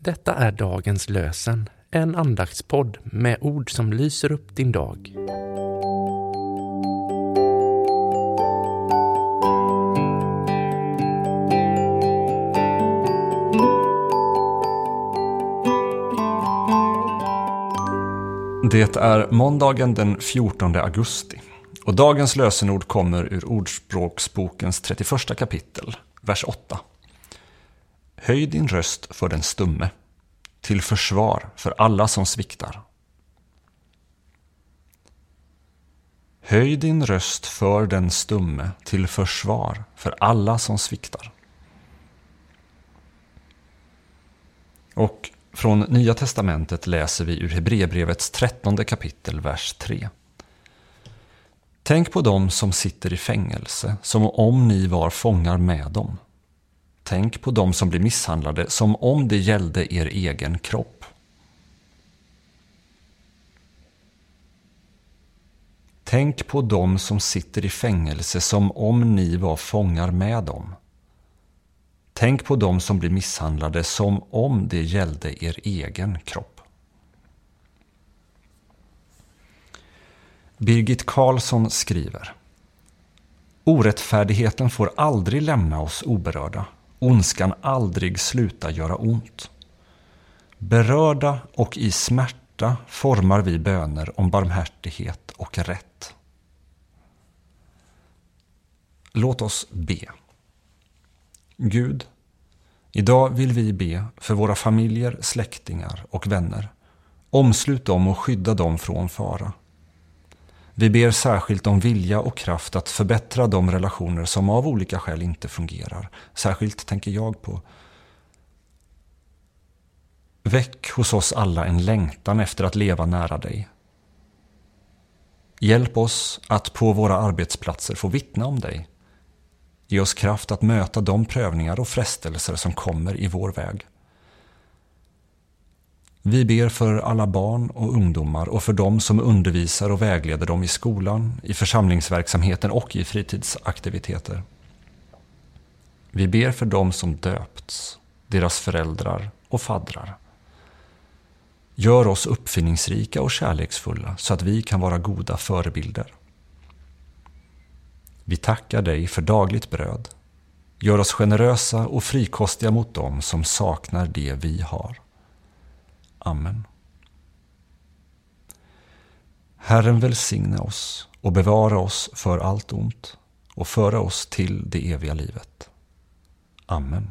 Detta är dagens lösen, en andaktspodd med ord som lyser upp din dag. Det är måndagen den 14 augusti och dagens lösenord kommer ur Ordspråksbokens 31 kapitel, vers 8. Höj din röst för den stumme, till försvar för alla som sviktar. Höj din röst för den stumme, till försvar för alla som sviktar. Och från Nya Testamentet läser vi ur Hebreerbrevets trettonde kapitel, vers 3. Tänk på dem som sitter i fängelse, som om ni var fångar med dem. Tänk på dem som blir misshandlade, som om det gällde er egen kropp. Tänk på dem som sitter i fängelse, som om ni var fångar med dem. Tänk på dem som blir misshandlade som om det gällde er egen kropp. Birgit Karlsson skriver Orättfärdigheten får aldrig lämna oss oberörda. Ondskan aldrig sluta göra ont. Berörda och i smärta formar vi böner om barmhärtighet och rätt. Låt oss be. Gud, idag vill vi be för våra familjer, släktingar och vänner. Omslut dem och skydda dem från fara. Vi ber särskilt om vilja och kraft att förbättra de relationer som av olika skäl inte fungerar. Särskilt tänker jag på Väck hos oss alla en längtan efter att leva nära dig. Hjälp oss att på våra arbetsplatser få vittna om dig Ge oss kraft att möta de prövningar och frestelser som kommer i vår väg. Vi ber för alla barn och ungdomar och för dem som undervisar och vägleder dem i skolan, i församlingsverksamheten och i fritidsaktiviteter. Vi ber för dem som döpts, deras föräldrar och faddrar. Gör oss uppfinningsrika och kärleksfulla så att vi kan vara goda förebilder. Vi tackar dig för dagligt bröd. Gör oss generösa och frikostiga mot dem som saknar det vi har. Amen. Herren välsigne oss och bevara oss för allt ont och föra oss till det eviga livet. Amen.